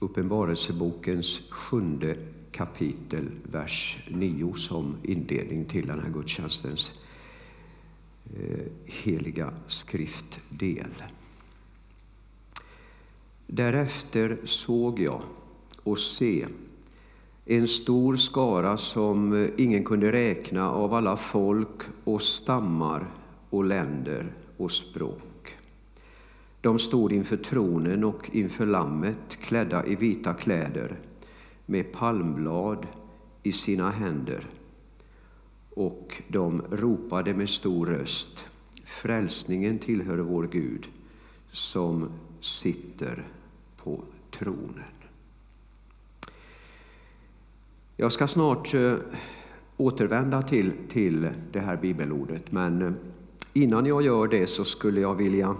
Uppenbarelsebokens sjunde kapitel, vers 9 som inledning till den här gudstjänstens eh, heliga skriftdel. Därefter såg jag och se en stor skara som ingen kunde räkna av alla folk och stammar och länder och språk. De stod inför tronen och inför Lammet klädda i vita kläder med palmblad i sina händer. Och de ropade med stor röst Frälsningen tillhör vår Gud som sitter på tronen. Jag ska snart eh, återvända till, till det här bibelordet, men eh, innan jag gör det så skulle jag vilja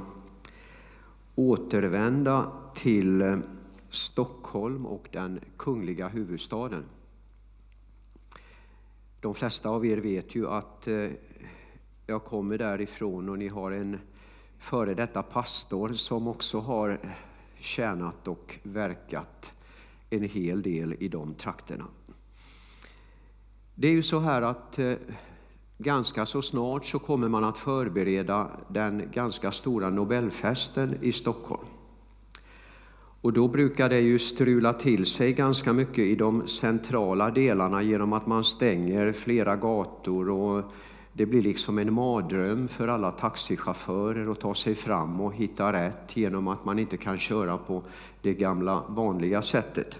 återvända till eh, Stockholm och den kungliga huvudstaden. De flesta av er vet ju att eh, jag kommer därifrån och ni har en före detta pastor som också har tjänat och verkat en hel del i de trakterna. Det är ju så här att eh, ganska så snart så kommer man att förbereda den ganska stora Nobelfesten i Stockholm. Och då brukar det ju strula till sig ganska mycket i de centrala delarna genom att man stänger flera gator och det blir liksom en mardröm för alla taxichaufförer att ta sig fram och hitta rätt genom att man inte kan köra på det gamla vanliga sättet.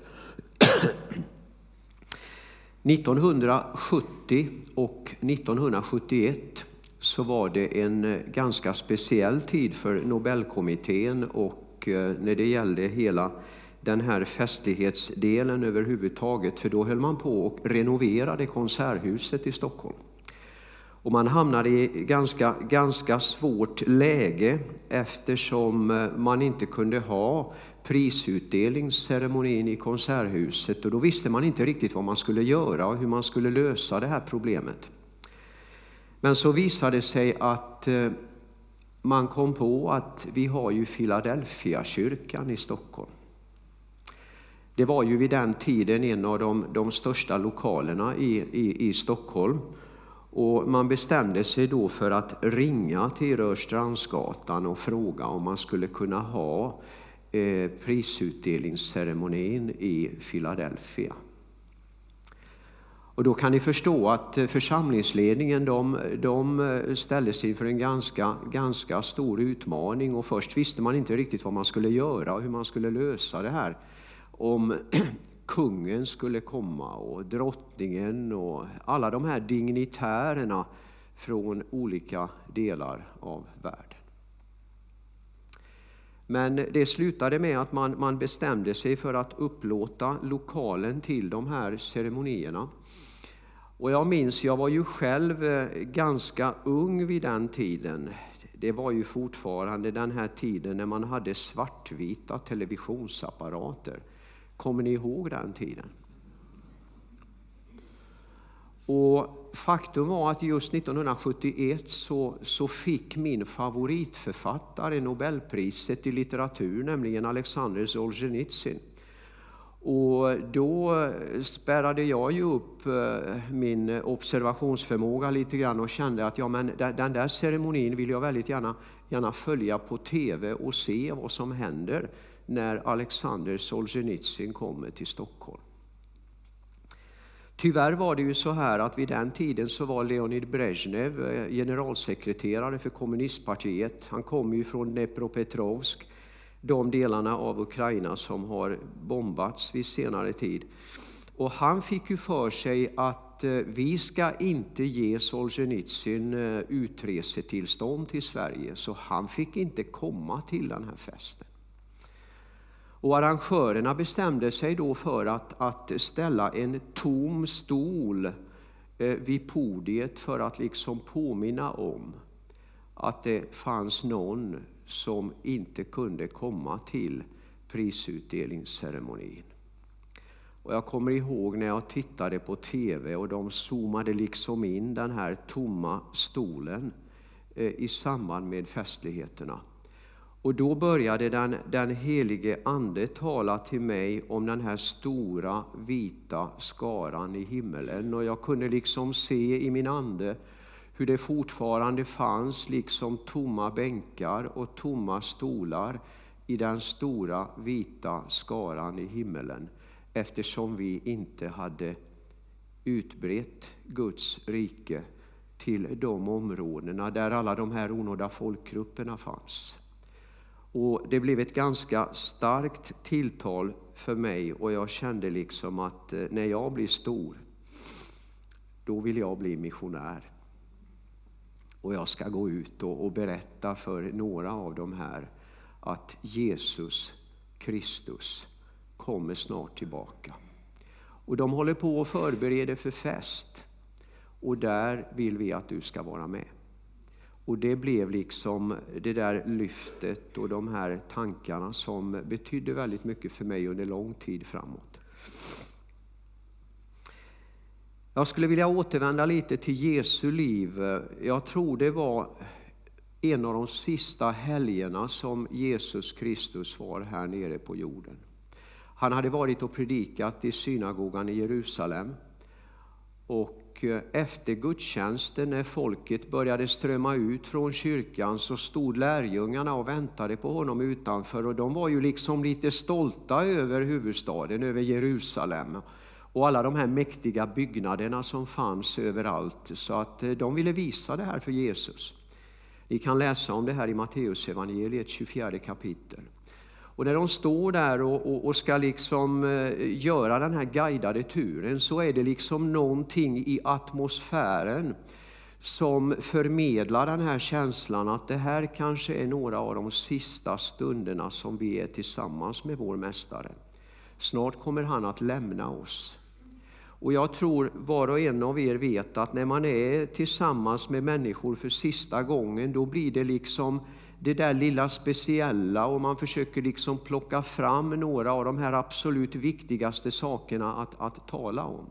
1970 och 1971 så var det en eh, ganska speciell tid för Nobelkommittén och eh, när det gällde hela den här festlighetsdelen överhuvudtaget, för då höll man på och renoverade Konserthuset i Stockholm. Och man hamnade i ganska, ganska svårt läge eftersom eh, man inte kunde ha prisutdelningsceremonin i Konserthuset och då visste man inte riktigt vad man skulle göra och hur man skulle lösa det här problemet. Men så visade det sig att eh, man kom på att vi har ju Philadelphia-kyrkan i Stockholm. Det var ju vid den tiden en av de, de största lokalerna i, i, i Stockholm. Och man bestämde sig då för att ringa till Rörstrandsgatan och fråga om man skulle kunna ha Eh, prisutdelningsceremonin i Philadelphia. Och då kan ni förstå att eh, församlingsledningen de, de eh, ställde sig inför en ganska, ganska stor utmaning och först visste man inte riktigt vad man skulle göra och hur man skulle lösa det här. Om kungen skulle komma och drottningen och alla de här dignitärerna från olika delar av världen. Men det slutade med att man, man bestämde sig för att upplåta lokalen till de här ceremonierna. Och jag minns, jag var ju själv eh, ganska ung vid den tiden. Det var ju fortfarande den här tiden när man hade svartvita televisionsapparater. Kommer ni ihåg den tiden? Och faktum var att just 1971 så, så fick min favoritförfattare Nobelpriset i litteratur, nämligen Alexander Solzhenitsyn. Och då spärrade jag ju upp eh, min observationsförmåga lite grann och kände att ja, men den där ceremonin vill jag väldigt gärna, gärna följa på tv och se vad som händer när Alexander Solzhenitsyn kommer till Stockholm. Tyvärr var det ju så här att vid den tiden så var Leonid Brezhnev eh, generalsekreterare för kommunistpartiet. Han kom ju från Dnepropetrovsk, de delarna av Ukraina som har bombats vid senare tid. Och han fick ju för sig att eh, vi ska inte ge Solzhenitsyn eh, utresetillstånd till Sverige, så han fick inte komma till den här festen. Och arrangörerna bestämde sig då för att, att ställa en tom stol eh, vid podiet för att liksom påminna om att det fanns någon som inte kunde komma till prisutdelningsceremonin. Och jag kommer ihåg när jag tittade på tv och de zoomade liksom in den här tomma stolen eh, i samband med festligheterna. Och då började den, den helige Ande tala till mig om den här stora vita skaran i himmelen. Och jag kunde liksom se i min ande hur det fortfarande fanns liksom tomma bänkar och tomma stolar i den stora vita skaran i himmelen eftersom vi inte hade utbrett Guds rike till de områdena där alla de här onådda folkgrupperna fanns. Och det blev ett ganska starkt tilltal för mig och jag kände liksom att eh, när jag blir stor, då vill jag bli missionär. Och jag ska gå ut och, och berätta för några av de här att Jesus Kristus kommer snart tillbaka. Och de håller på och förbereder för fest. Och där vill vi att du ska vara med. Och det blev liksom det där lyftet och de här tankarna som betydde väldigt mycket för mig under lång tid framåt. Jag skulle vilja återvända lite till Jesu liv. Jag tror det var en av de sista helgerna som Jesus Kristus var här nere på jorden. Han hade varit och predikat i synagogan i Jerusalem. Och Eh, efter gudstjänsten, när folket började strömma ut från kyrkan, så stod lärjungarna och väntade på honom utanför. Och de var ju liksom lite stolta över huvudstaden, över Jerusalem och alla de här mäktiga byggnaderna som fanns överallt. Så att eh, de ville visa det här för Jesus. Ni kan läsa om det här i Matteusevangeliet 24 kapitel. Och när de står där och, och, och, ska liksom eh, göra den här guidade turen så är det liksom någonting i atmosfären som förmedlar den här känslan att det här kanske är några av de sista stunderna som vi är tillsammans med vår Mästare. Snart kommer han att lämna oss. Och jag tror var och en av er vet att när man är tillsammans med människor för sista gången, då blir det liksom det där lilla speciella och man försöker liksom plocka fram några av de här absolut viktigaste sakerna att, att tala om.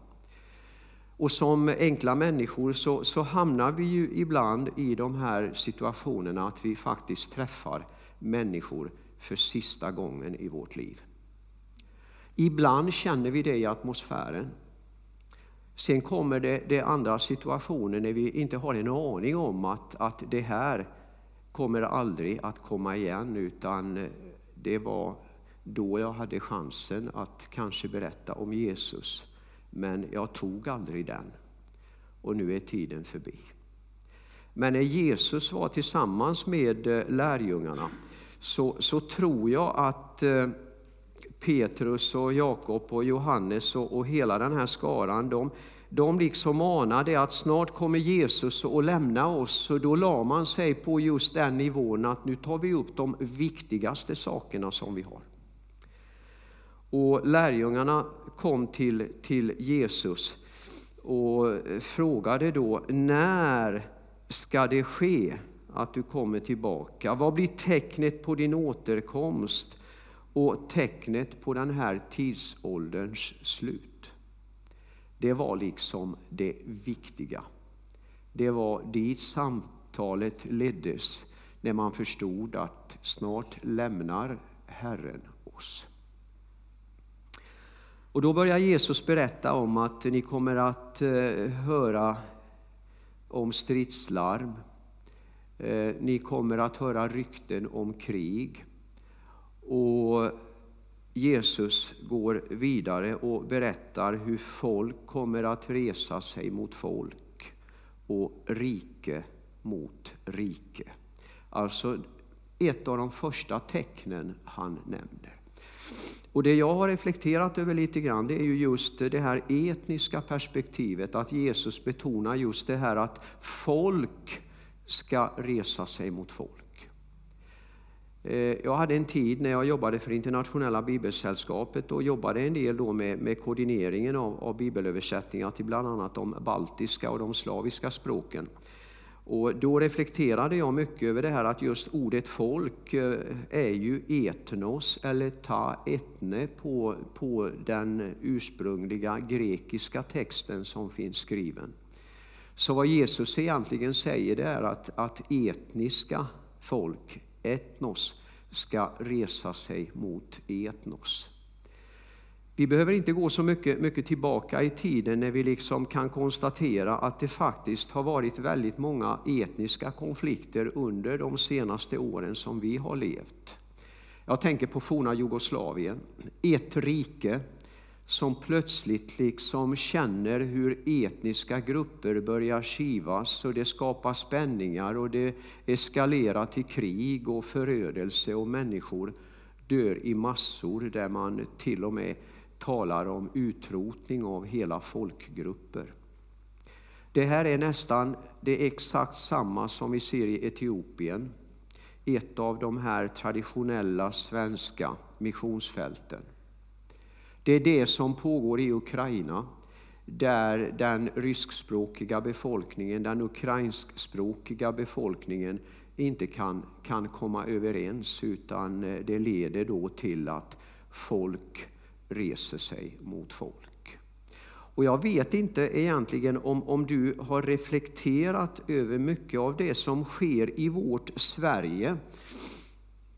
Och som enkla människor så, så hamnar vi ju ibland i de här situationerna att vi faktiskt träffar människor för sista gången i vårt liv. Ibland känner vi det i atmosfären. Sen kommer det, det andra situationer när vi inte har en aning om att, att det här kommer aldrig att komma igen utan eh, det var då jag hade chansen att kanske berätta om Jesus. Men jag tog aldrig den. Och nu är tiden förbi. Men när Jesus var tillsammans med eh, lärjungarna så, så tror jag att eh, Petrus och Jakob och Johannes och, och hela den här skaran, de, de liksom anade att snart kommer Jesus att lämna oss. Så då la man sig på just den nivån att nu tar vi upp de viktigaste sakerna som vi har. Och lärjungarna kom till, till Jesus och frågade då, när ska det ske att du kommer tillbaka? Vad blir tecknet på din återkomst och tecknet på den här tidsålderns slut? Det var liksom det viktiga. Det var dit samtalet leddes när man förstod att snart lämnar Herren oss. Och då börjar Jesus berätta om att ni kommer att eh, höra om stridslarm. Eh, ni kommer att höra rykten om krig. Och Jesus går vidare och berättar hur folk kommer att resa sig mot folk och rike mot rike. Alltså ett av de första tecknen han nämner. Och Det jag har reflekterat över lite grann det är ju just det här etniska perspektivet, att Jesus betonar just det här att folk ska resa sig mot folk. Eh, jag hade en tid när jag jobbade för Internationella Bibelsällskapet och jobbade en del då med, med koordineringen av, av bibelöversättningar till bland annat de baltiska och de slaviska språken. Och då reflekterade jag mycket över det här att just ordet folk eh, är ju etnos eller ta etne på, på den ursprungliga grekiska texten som finns skriven. Så vad Jesus egentligen säger det är att, att etniska folk etnos ska resa sig mot etnos. Vi behöver inte gå så mycket, mycket tillbaka i tiden när vi liksom kan konstatera att det faktiskt har varit väldigt många etniska konflikter under de senaste åren som vi har levt. Jag tänker på forna Jugoslavien, ett rike som plötsligt liksom känner hur etniska grupper börjar kivas och det skapar spänningar och det eskalerar till krig och förödelse och människor dör i massor där man till och med talar om utrotning av hela folkgrupper. Det här är nästan det exakt samma som vi ser i Etiopien, ett av de här traditionella svenska missionsfälten. Det är det som pågår i Ukraina, där den ryskspråkiga befolkningen, den ukrainskspråkiga befolkningen inte kan, kan komma överens utan eh, det leder då till att folk reser sig mot folk. Och jag vet inte egentligen om, om du har reflekterat över mycket av det som sker i vårt Sverige.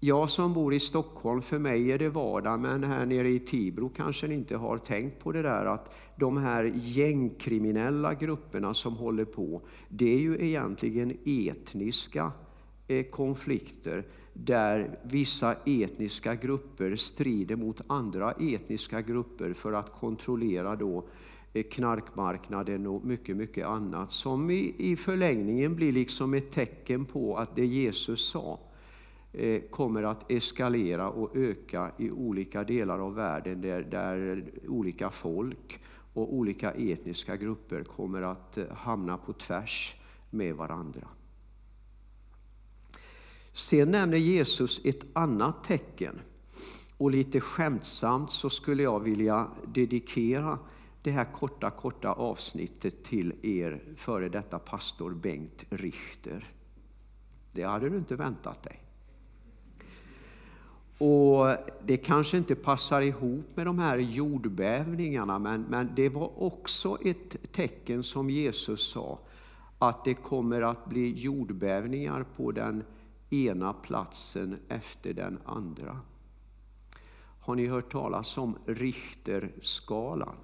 Jag som bor i Stockholm, för mig är det vardag, men här nere i Tibro kanske ni inte har tänkt på det där att de här gängkriminella grupperna som håller på, det är ju egentligen etniska eh, konflikter där vissa etniska grupper strider mot andra etniska grupper för att kontrollera då eh, knarkmarknaden och mycket, mycket annat som i, i förlängningen blir liksom ett tecken på att det Jesus sa Eh, kommer att eskalera och öka i olika delar av världen där, där olika folk och olika etniska grupper kommer att eh, hamna på tvärs med varandra. Sen nämner Jesus ett annat tecken. Och lite skämtsamt så skulle jag vilja dedikera det här korta, korta avsnittet till er före detta pastor Bengt Richter. Det hade du inte väntat dig. Och Det kanske inte passar ihop med de här jordbävningarna, men, men det var också ett tecken som Jesus sa, att det kommer att bli jordbävningar på den ena platsen efter den andra. Har ni hört talas om Richterskalan?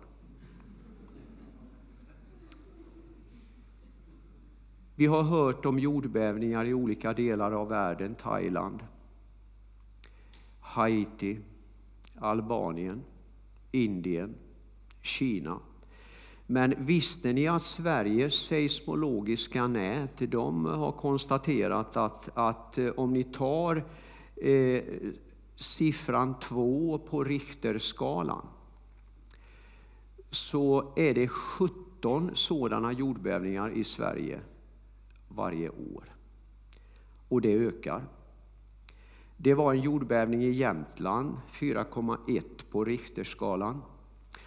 Vi har hört om jordbävningar i olika delar av världen, Thailand, Haiti, Albanien, Indien, Kina. Men visste ni att Sveriges seismologiska nät de har konstaterat att, att eh, om ni tar eh, siffran 2 på Richterskalan så är det 17 sådana jordbävningar i Sverige varje år. Och det ökar. Det var en jordbävning i Jämtland, 4,1 på Richterskalan.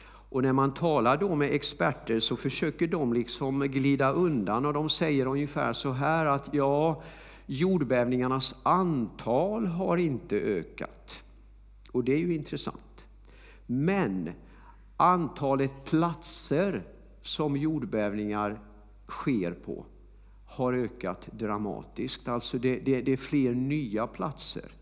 Och när man talar då med experter så försöker de liksom glida undan och de säger ungefär så här att ja, jordbävningarnas antal har inte ökat. Och det är ju intressant. Men antalet platser som jordbävningar sker på har ökat dramatiskt. Alltså det, det, det är fler nya platser,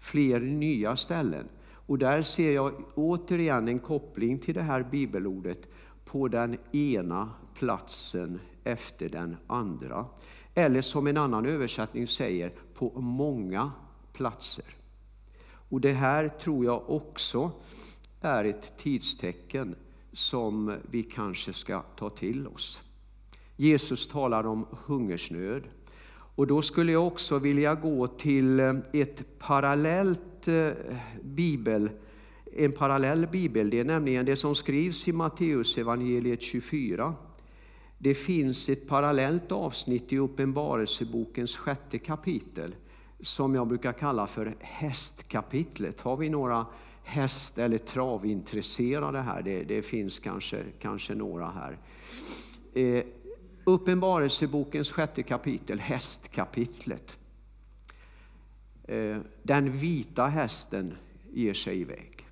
fler nya ställen. Och där ser jag återigen en koppling till det här bibelordet på den ena platsen efter den andra. Eller som en annan översättning säger, på många platser. Och det här tror jag också är ett tidstecken som vi kanske ska ta till oss. Jesus talar om hungersnöd. Och då skulle jag också vilja gå till eh, ett parallellt eh, bibel, en parallell bibel. Det är nämligen det som skrivs i Matteus evangeliet 24. Det finns ett parallellt avsnitt i Uppenbarelsebokens sjätte kapitel som jag brukar kalla för hästkapitlet. Har vi några häst eller travintresserade här? Det, det finns kanske, kanske några här. Eh, Uppenbarelsebokens sjätte kapitel, hästkapitlet. Eh, den vita hästen ger sig iväg.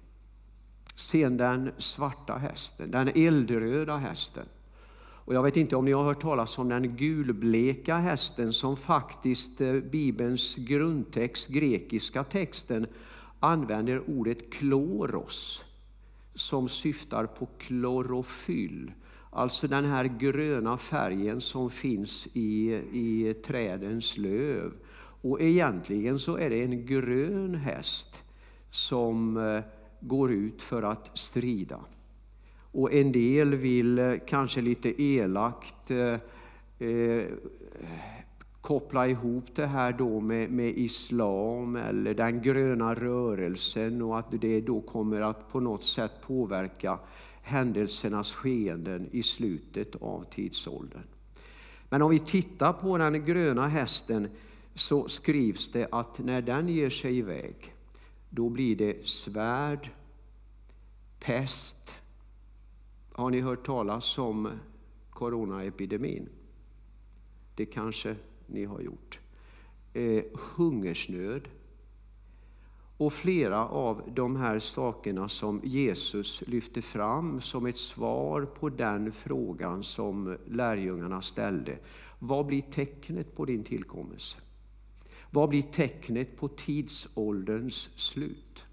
Sen den svarta hästen, den eldröda hästen. Och jag vet inte om ni har hört talas om den gulbleka hästen som faktiskt eh, Bibelns grundtext, grekiska texten, använder ordet kloros som syftar på klorofyll. Alltså den här gröna färgen som finns i, i trädens löv. Och egentligen så är det en grön häst som eh, går ut för att strida. Och en del vill eh, kanske lite elakt eh, eh, koppla ihop det här då med, med islam eller den gröna rörelsen och att det då kommer att på något sätt påverka händelsernas skeenden i slutet av tidsåldern. Men om vi tittar på den gröna hästen så skrivs det att när den ger sig iväg då blir det svärd, pest. Har ni hört talas om coronaepidemin? Det kanske ni har gjort. Eh, hungersnöd. Och flera av de här sakerna som Jesus lyfte fram som ett svar på den frågan som lärjungarna ställde. Vad blir tecknet på din tillkommelse? Vad blir tecknet på tidsålderns slut?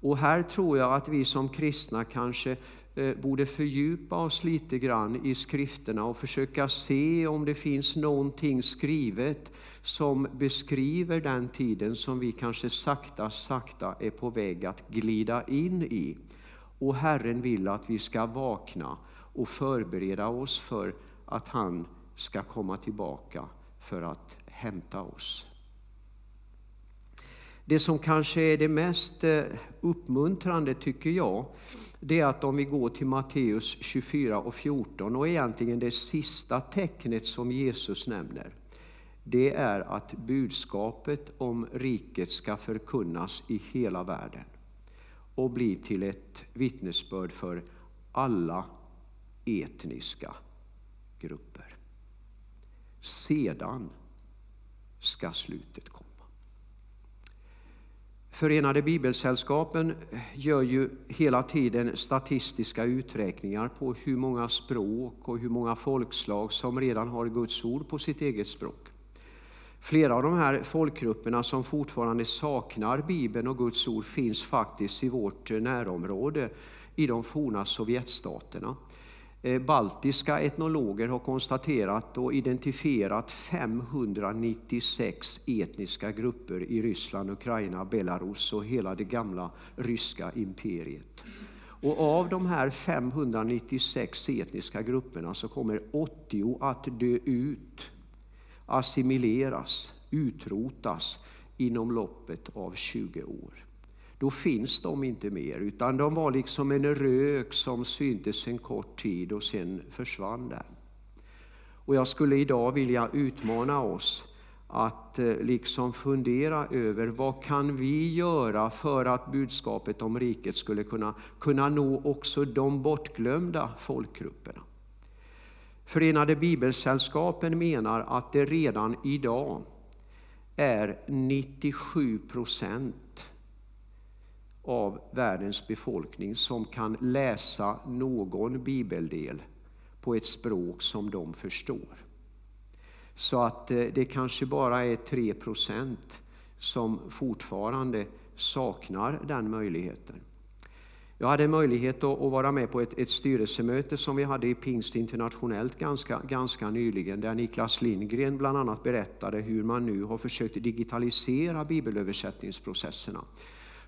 Och här tror jag att vi som kristna kanske Eh, borde fördjupa oss lite grann i skrifterna och försöka se om det finns någonting skrivet som beskriver den tiden som vi kanske sakta, sakta är på väg att glida in i. Och Herren vill att vi ska vakna och förbereda oss för att han ska komma tillbaka för att hämta oss. Det som kanske är det mest eh, uppmuntrande tycker jag, det är att om vi går till Matteus 24 och 14 och egentligen det sista tecknet som Jesus nämner, det är att budskapet om riket ska förkunnas i hela världen och bli till ett vittnesbörd för alla etniska grupper. Sedan ska slutet komma. Förenade Bibelsällskapen gör ju hela tiden statistiska uträkningar på hur många språk och hur många folkslag som redan har Guds ord på sitt eget språk. Flera av de här folkgrupperna som fortfarande saknar Bibeln och Guds ord finns faktiskt i vårt närområde, i de forna Sovjetstaterna. Eh, baltiska etnologer har konstaterat och identifierat 596 etniska grupper i Ryssland, Ukraina, Belarus och hela det gamla ryska imperiet. Och av de här 596 etniska grupperna så kommer 80 att dö ut, assimileras, utrotas inom loppet av 20 år då finns de inte mer, utan de var liksom en rök som syntes en kort tid och sen försvann den. Och jag skulle idag vilja utmana oss att eh, liksom fundera över vad kan vi göra för att budskapet om riket skulle kunna, kunna nå också de bortglömda folkgrupperna. Förenade Bibelsällskapen menar att det redan idag är 97 procent av världens befolkning som kan läsa någon bibeldel på ett språk som de förstår. Så att eh, det kanske bara är 3 procent som fortfarande saknar den möjligheten. Jag hade möjlighet att vara med på ett, ett styrelsemöte som vi hade i Pingst internationellt ganska, ganska nyligen, där Niklas Lindgren bland annat berättade hur man nu har försökt digitalisera bibelöversättningsprocesserna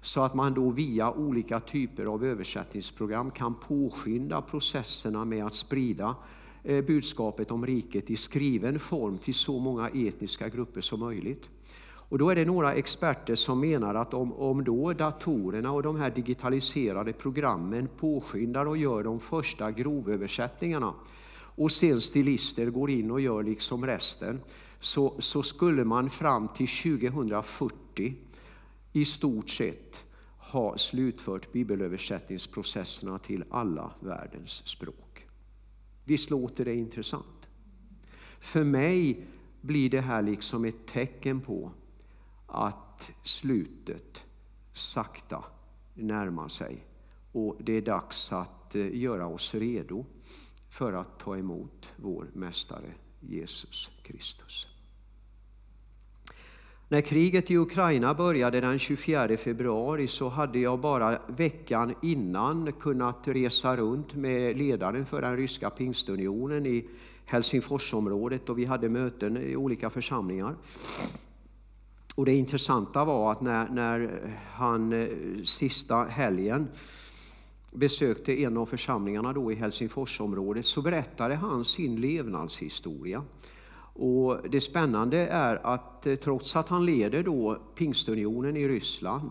så att man då via olika typer av översättningsprogram kan påskynda processerna med att sprida eh, budskapet om riket i skriven form till så många etniska grupper som möjligt. Och då är det några experter som menar att om, om då datorerna och de här digitaliserade programmen påskyndar och gör de första grovöversättningarna och sen stilister går in och gör liksom resten så, så skulle man fram till 2040 i stort sett ha slutfört bibelöversättningsprocesserna till alla världens språk. Visst låter det intressant? För mig blir det här liksom ett tecken på att slutet sakta närmar sig och det är dags att eh, göra oss redo för att ta emot vår Mästare Jesus Kristus. När kriget i Ukraina började den 24 februari så hade jag bara veckan innan kunnat resa runt med ledaren för den ryska pingstunionen i Helsingforsområdet och vi hade möten i olika församlingar. Och det intressanta var att när, när han eh, sista helgen besökte en av församlingarna då i Helsingforsområdet så berättade han sin levnadshistoria. Och det spännande är att eh, trots att han leder då Pingstunionen i Ryssland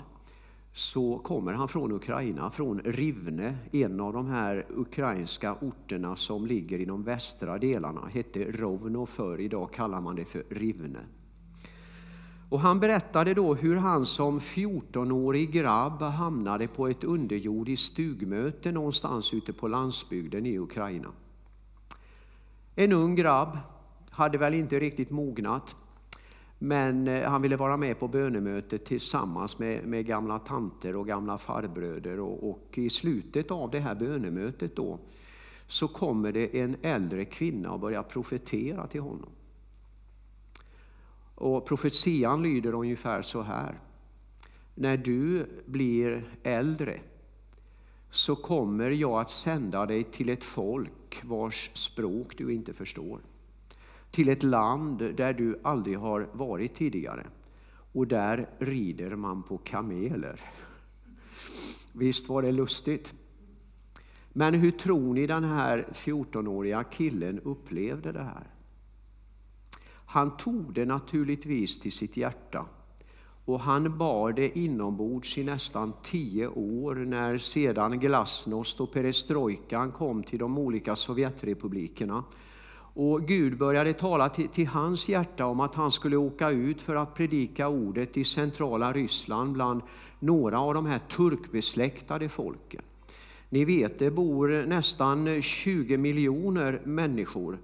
så kommer han från Ukraina, från Rivne, en av de här ukrainska orterna som ligger i de västra delarna. hette Rovno förr, idag kallar man det för Rivne. Och han berättade då hur han som 14-årig grabb hamnade på ett underjordiskt stugmöte någonstans ute på landsbygden i Ukraina. En ung grabb, hade väl inte riktigt mognat, men eh, han ville vara med på bönemötet tillsammans med, med gamla tanter och gamla farbröder. Och, och, i slutet av det här bönemötet då, så kommer det en äldre kvinna och börjar profetera till honom. Och profetian lyder ungefär så här. När du blir äldre så kommer jag att sända dig till ett folk vars språk du inte förstår. Till ett land där du aldrig har varit tidigare. Och där rider man på kameler. Visst var det lustigt? Men hur tror ni den här 14-åriga killen upplevde det här? Han tog det naturligtvis till sitt hjärta och han bar det inombords i nästan tio år när sedan glasnost och perestrojkan kom till de olika Sovjetrepublikerna. Och Gud började tala till, till, hans hjärta om att han skulle åka ut för att predika ordet i centrala Ryssland bland några av de här turkbesläktade folken. Ni vet, det bor nästan 20 miljoner människor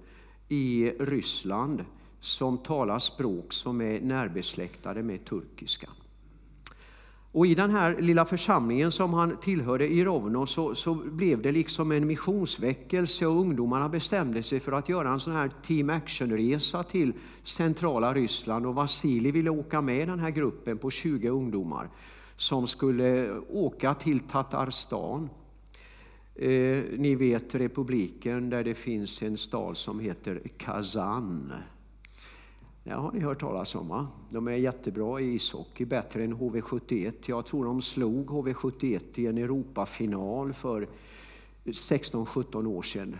i Ryssland som talar språk som är närbesläktade med turkiska. Och I den här lilla församlingen som han tillhörde i Rovno så, så, blev det liksom en missionsväckelse och ungdomarna bestämde sig för att göra en sån här team action-resa till centrala Ryssland och Vasili ville åka med den här gruppen på 20 ungdomar som skulle åka till Tatarstan. Eh, ni vet republiken där det finns en stad som heter Kazan. Det har ni hört talas om. Va? De är jättebra i ishockey, bättre än HV71. Jag tror de slog HV71 i en Europafinal för 16-17 år sedan.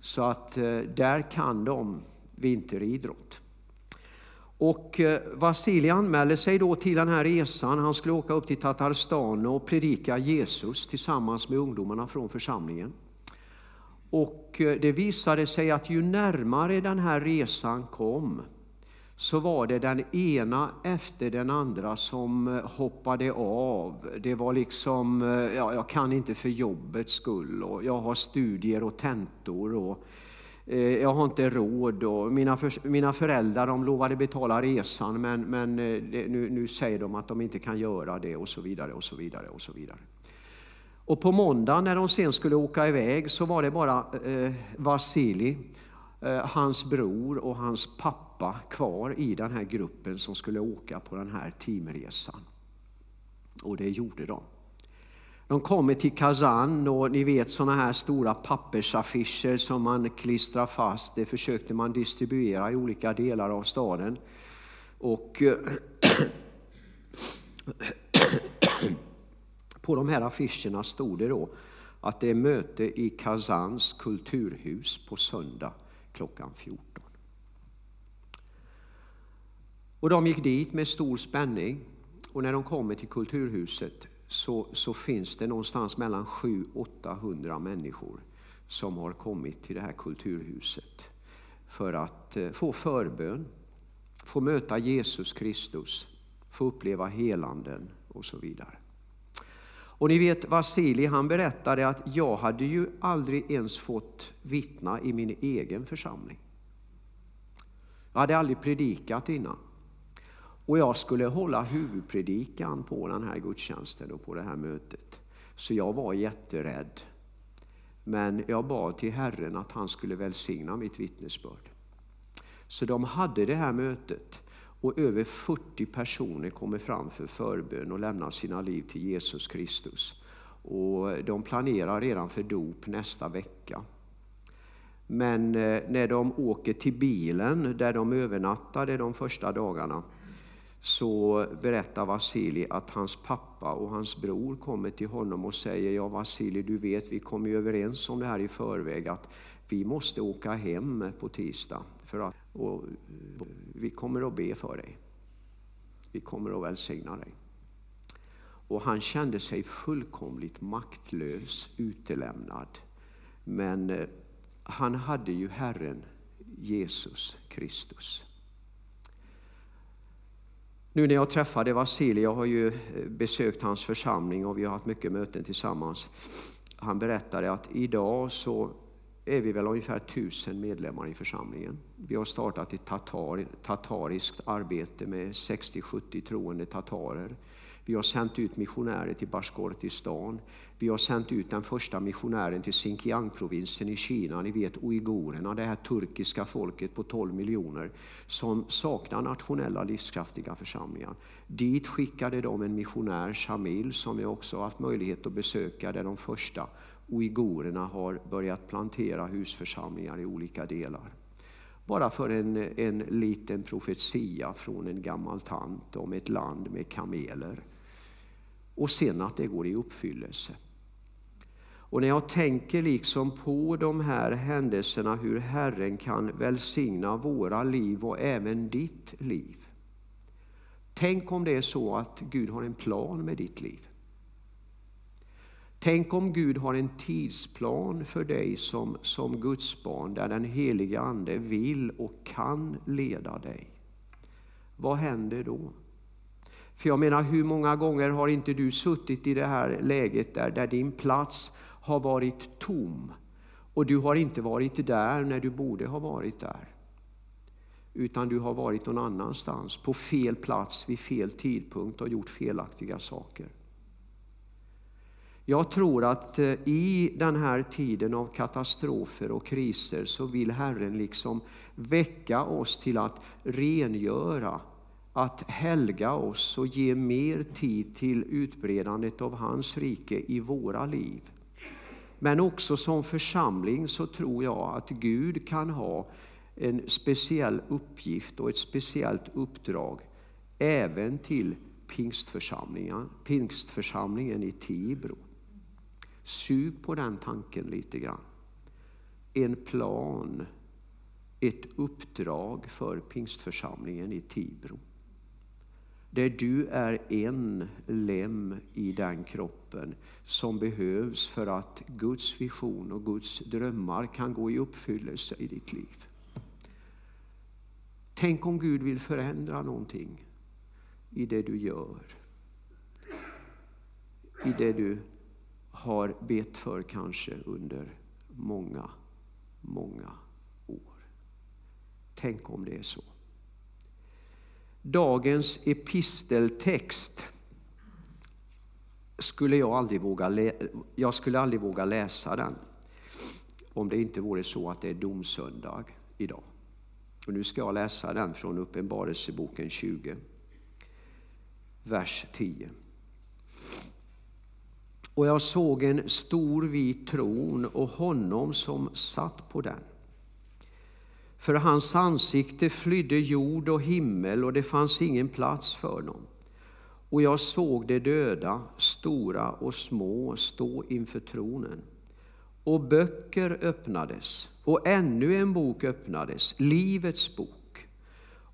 Så att eh, där kan de vinteridrott. Och Vasili Vasilij anmälde sig då till den här resan. Han skulle åka upp till Tatarstan och predika Jesus tillsammans med ungdomarna från församlingen. Och eh, det visade sig att ju närmare den här resan kom, så var det den ena efter den andra som eh, hoppade av. Det var liksom, eh, ja, jag kan inte för jobbets skull och jag har studier och tentor och eh, jag har inte råd. Och mina, för, mina föräldrar de lovade betala resan men, men eh, det, nu, nu säger de att de inte kan göra det och så vidare och så vidare och så vidare. Och på måndag när de sen skulle åka iväg så var det bara eh, Vasili, eh, hans bror och hans pappa pappa kvar i den här gruppen som skulle åka på den här teamresan. Och det gjorde de. De kommer till Kazan och ni vet sådana här stora pappersaffischer som man klistrar fast. Det försökte man distribuera i olika delar av staden. Och eh, på de här affischerna stod det då att det är möte i Kazans kulturhus på söndag klockan 14. Och de gick dit med stor spänning. Och när de kommer till Kulturhuset så, så finns det någonstans mellan 700-800 människor som har kommit till det här kulturhuset för att eh, få förbön, få möta Jesus Kristus, få uppleva helanden och så vidare. Och ni vet Vasilij han berättade att jag hade ju aldrig ens fått vittna i min egen församling. Jag hade aldrig predikat innan. Och jag skulle hålla huvudpredikan på den här gudstjänsten och på det här mötet. Så jag var jätterädd. Men jag bad till Herren att han skulle välsigna mitt vittnesbörd. Så de hade det här mötet och över 40 personer kommer fram för förbön och lämnar sina liv till Jesus Kristus. Och de planerar redan för dop nästa vecka. Men eh, när de åker till bilen där de övernattade de första dagarna så berättar Vasili att hans pappa och hans bror kommer till honom och säger Ja Vasili, du vet vi kom ju överens om det här i förväg att vi måste åka hem på tisdag för att, och vi kommer att be för dig. Vi kommer att välsigna dig. Och han kände sig fullkomligt maktlös, utelämnad. Men eh, han hade ju Herren Jesus Kristus. Nu när jag träffade Vasilij, jag har ju eh, besökt hans församling och vi har haft mycket möten tillsammans. Han berättade att idag så är vi väl ungefär tusen medlemmar i församlingen. Vi har startat ett tatar, tatariskt arbete med 60-70 troende tatarer. Vi har sänt ut missionärer till Bashkortistan. Vi har sänt ut den första missionären till Xinjiang-provinsen i Kina. Ni vet uigurerna, det här turkiska folket på 12 miljoner som saknar nationella livskraftiga församlingar. Dit skickade de en missionär, Shamil, som vi också har haft möjlighet att besöka, där de första uigurerna har börjat plantera husförsamlingar i olika delar. Bara för en, en liten profetia från en gammal tant om ett land med kameler. Och sen att det går i uppfyllelse. Och när jag tänker liksom på de här händelserna, hur Herren kan välsigna våra liv och även ditt liv. Tänk om det är så att Gud har en plan med ditt liv. Tänk om Gud har en tidsplan för dig som, som Guds barn där den heliga Ande vill och kan leda dig. Vad händer då? För jag menar, hur många gånger har inte du suttit i det här läget där, där din plats har varit tom och du har inte varit där när du borde ha varit där. Utan du har varit någon annanstans, på fel plats vid fel tidpunkt och gjort felaktiga saker. Jag tror att eh, i den här tiden av katastrofer och kriser så vill Herren liksom väcka oss till att rengöra, att helga oss och ge mer tid till utbredandet av hans rike i våra liv. Men också som församling så tror jag att Gud kan ha en speciell uppgift och ett speciellt uppdrag även till pingstförsamlingen, pingstförsamlingen i Tibro. Sug på den tanken lite grann. En plan, ett uppdrag för pingstförsamlingen i Tibro. Där du är en lem i den kroppen som behövs för att Guds vision och Guds drömmar kan gå i uppfyllelse i ditt liv. Tänk om Gud vill förändra någonting i det du gör. I det du har bett för kanske under många, många år. Tänk om det är så. Dagens episteltext skulle jag aldrig våga, jag skulle aldrig våga läsa den om det inte vore så att det är domsöndag idag. Och nu ska jag läsa den från Uppenbarelseboken 20, vers 10. Och jag såg en stor vit tron och honom som satt på den. För hans ansikte flydde jord och himmel och det fanns ingen plats för honom. Och jag såg de döda, stora och små, stå inför tronen. Och böcker öppnades, och ännu en bok öppnades, Livets bok.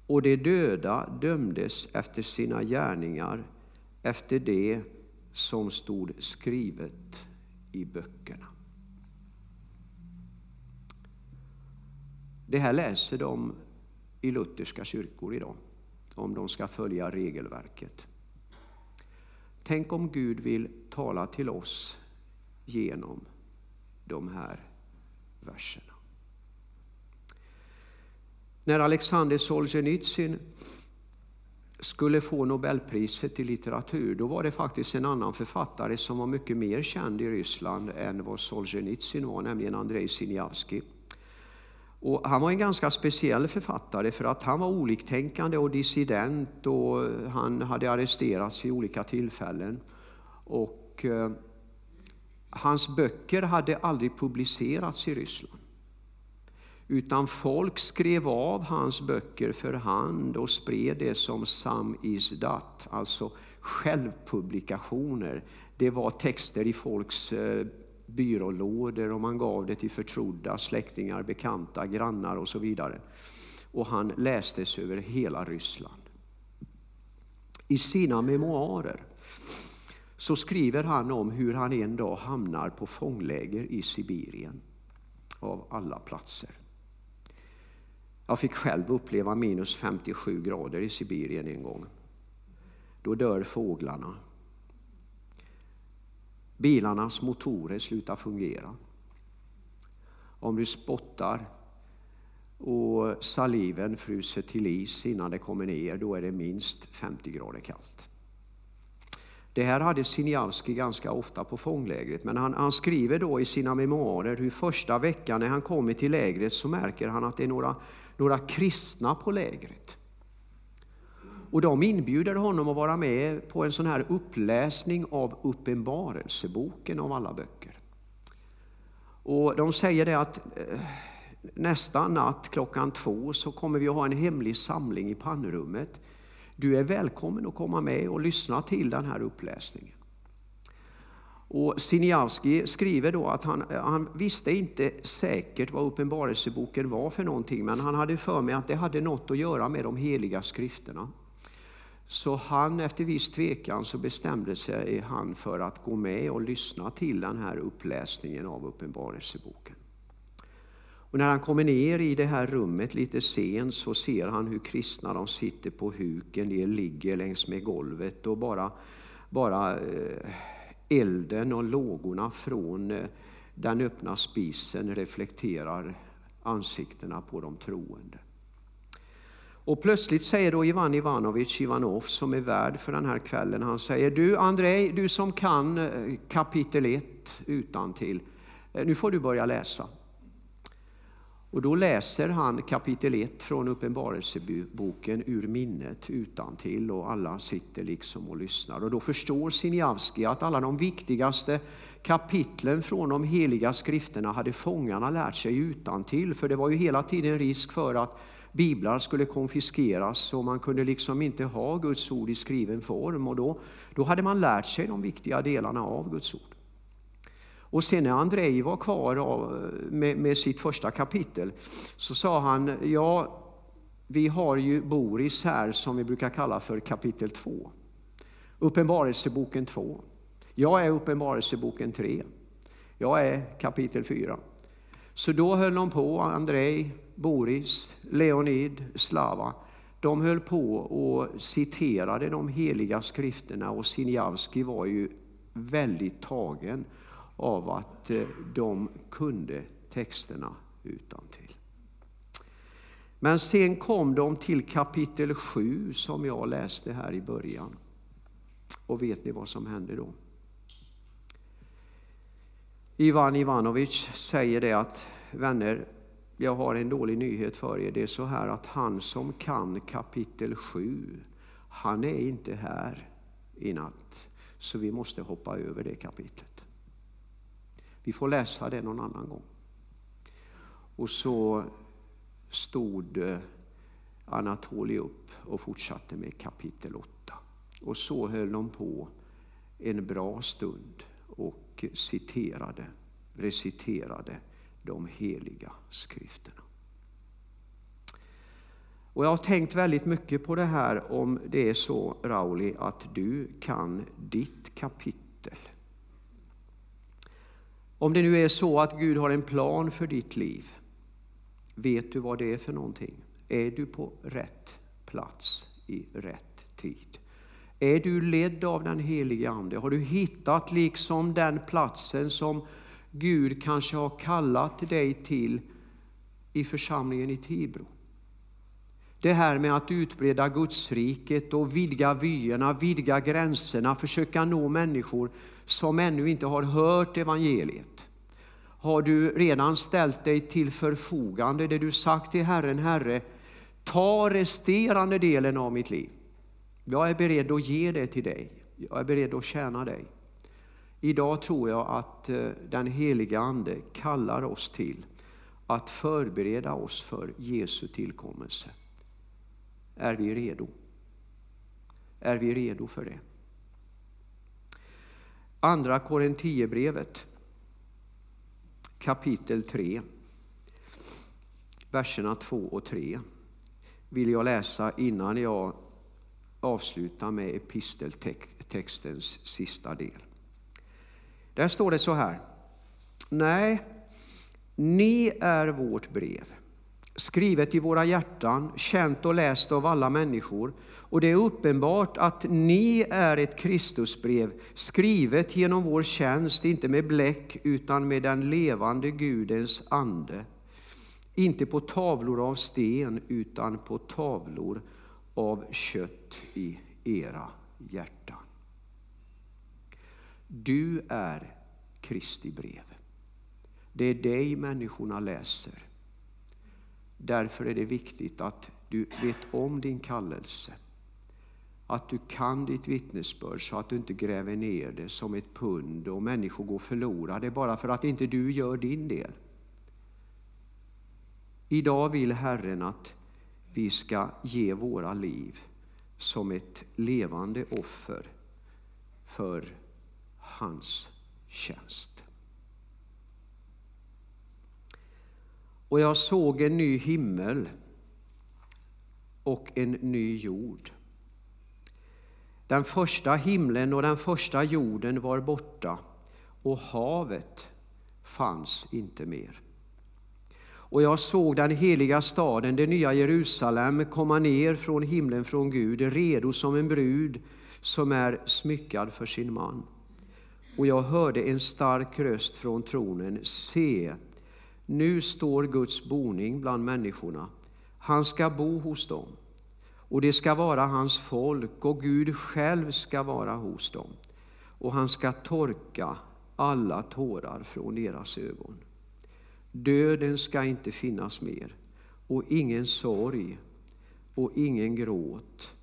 Och de döda dömdes efter sina gärningar, efter det som stod skrivet i böckerna. Det här läser de i lutherska kyrkor idag, om de ska följa regelverket. Tänk om Gud vill tala till oss genom de här verserna. När Alexander Solzhenitsyn skulle få Nobelpriset i litteratur, då var det faktiskt en annan författare som var mycket mer känd i Ryssland än vad Solzhenitsyn var, nämligen Andrei Sinjavskij. Och han var en ganska speciell författare för att han var oliktänkande och dissident och han hade arresterats vid olika tillfällen. Och eh, hans böcker hade aldrig publicerats i Ryssland. Utan folk skrev av hans böcker för hand och spred det som sam is dat, alltså självpublikationer. Det var texter i folks eh, byrålådor och man gav det till förtrodda släktingar, bekanta, grannar och så vidare. Och han lästes över hela Ryssland. I sina memoarer så skriver han om hur han en dag hamnar på fångläger i Sibirien, av alla platser. Jag fick själv uppleva minus 57 grader i Sibirien en gång. Då dör fåglarna. Bilarnas motorer slutar fungera. Om du spottar och saliven fryser till is innan det kommer ner, då är det minst 50 grader kallt. Det här hade Sinjavski ganska ofta på fånglägret, men han, han, skriver då i sina memoarer hur första veckan när han kommer till lägret så märker han att det är några, några kristna på lägret. Och de inbjuder honom att vara med på en sån här uppläsning av Uppenbarelseboken av alla böcker. Och de säger det att eh, nästa natt klockan två så kommer vi att ha en hemlig samling i pannrummet du är välkommen att komma med och lyssna till den här uppläsningen. Och Siniavski skriver då att han, eh, han visste inte säkert vad Uppenbarelseboken var för någonting, men han hade för mig att det hade något att göra med de heliga skrifterna. Så han, efter viss tvekan, så bestämde sig han för att gå med och lyssna till den här uppläsningen av Uppenbarelseboken. Och när han kommer ner i det här rummet lite sent så ser han hur kristna de sitter på huk, en del ligger längs med golvet och bara, bara eh, elden och lågorna från eh, den öppna spisen reflekterar ansiktena på de troende. Och plötsligt säger då Ivan Ivanovic Ivanov, som är värd för den här kvällen, han säger Du Andrei, du som kan eh, kapitel 1 utan till, eh, nu får du börja läsa. Och då läser han kapitel 1 från Uppenbarelseboken ur minnet utan till och alla sitter liksom och lyssnar. Och då förstår Sinjavski att alla de viktigaste kapitlen från de heliga skrifterna hade fångarna lärt sig utan till, för det var ju hela tiden risk för att biblar skulle konfiskeras och man kunde liksom inte ha Guds ord i skriven form och då, då hade man lärt sig de viktiga delarna av Guds ord. Och sen när Andrei var kvar med, med sitt första kapitel så sa han, ja, vi har ju Boris här som vi brukar kalla för kapitel 2. Uppenbarelseboken 2. Jag är Uppenbarelseboken 3. Jag är kapitel 4. Så då höll de på, Andrei, Boris, Leonid, Slava. De höll på och citerade de heliga skrifterna och Sinjavski var ju väldigt tagen av att eh, de kunde texterna utan till. Men sen kom de till kapitel 7 som jag läste här i början. Och vet ni vad som hände då? Ivan Ivanovic säger det att vänner, jag har en dålig nyhet för er. Det är så här att han som kan kapitel 7, han är inte här i natt. Så vi måste hoppa över det kapitlet. Vi får läsa det någon annan gång. Och så stod eh, Anatoli upp och fortsatte med kapitel 8. Och så höll de på en bra stund och citerade, reciterade de heliga skrifterna. Och jag har tänkt väldigt mycket på det här om det är så, Rauli, att du kan ditt kapitel om det nu är så att Gud har en plan för ditt liv, vet du vad det är för någonting? Är du på rätt plats i rätt tid? Är du ledd av den helige Ande? Har du hittat liksom den platsen som Gud kanske har kallat dig till i församlingen i Tibro? Det här med att utbreda Gudsriket och vidga vyerna, vidga gränserna, försöka nå människor som ännu inte har hört evangeliet. Har du redan ställt dig till förfogande, det du sagt till Herren, Herre, ta resterande delen av mitt liv. Jag är beredd att ge det till dig. Jag är beredd att tjäna dig. Idag tror jag att eh, den heliga Ande kallar oss till att förbereda oss för Jesu tillkommelse. Är vi redo? Är vi redo för det? Andra Korinthierbrevet kapitel 3, verserna 2 och 3 vill jag läsa innan jag Avsluta med episteltextens sista del. Där står det så här. Nej, ni är vårt brev, skrivet i våra hjärtan, känt och läst av alla människor. Och det är uppenbart att ni är ett Kristusbrev, skrivet genom vår tjänst, inte med bläck utan med den levande Gudens ande. Inte på tavlor av sten utan på tavlor av kött i era hjärtan. Du är Kristi brev. Det är dig människorna läser. Därför är det viktigt att du vet om din kallelse. Att du kan ditt vittnesbörd så att du inte gräver ner det som ett pund och människor går förlorade bara för att inte du gör din del. Idag vill Herren att vi ska ge våra liv som ett levande offer för hans tjänst. Och jag såg en ny himmel och en ny jord. Den första himlen och den första jorden var borta och havet fanns inte mer. Och jag såg den heliga staden, det nya Jerusalem, komma ner från himlen från Gud, redo som en brud som är smyckad för sin man. Och jag hörde en stark röst från tronen. Se, nu står Guds boning bland människorna. Han ska bo hos dem. Och det ska vara hans folk, och Gud själv ska vara hos dem. Och han ska torka alla tårar från deras ögon. Döden ska inte finnas mer, och ingen sorg, och ingen gråt,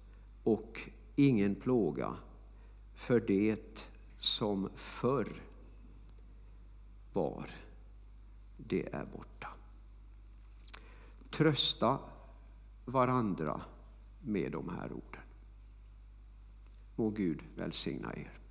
och ingen plåga, för det som förr var, det är borta. Trösta varandra med de här orden. Må Gud välsigna er.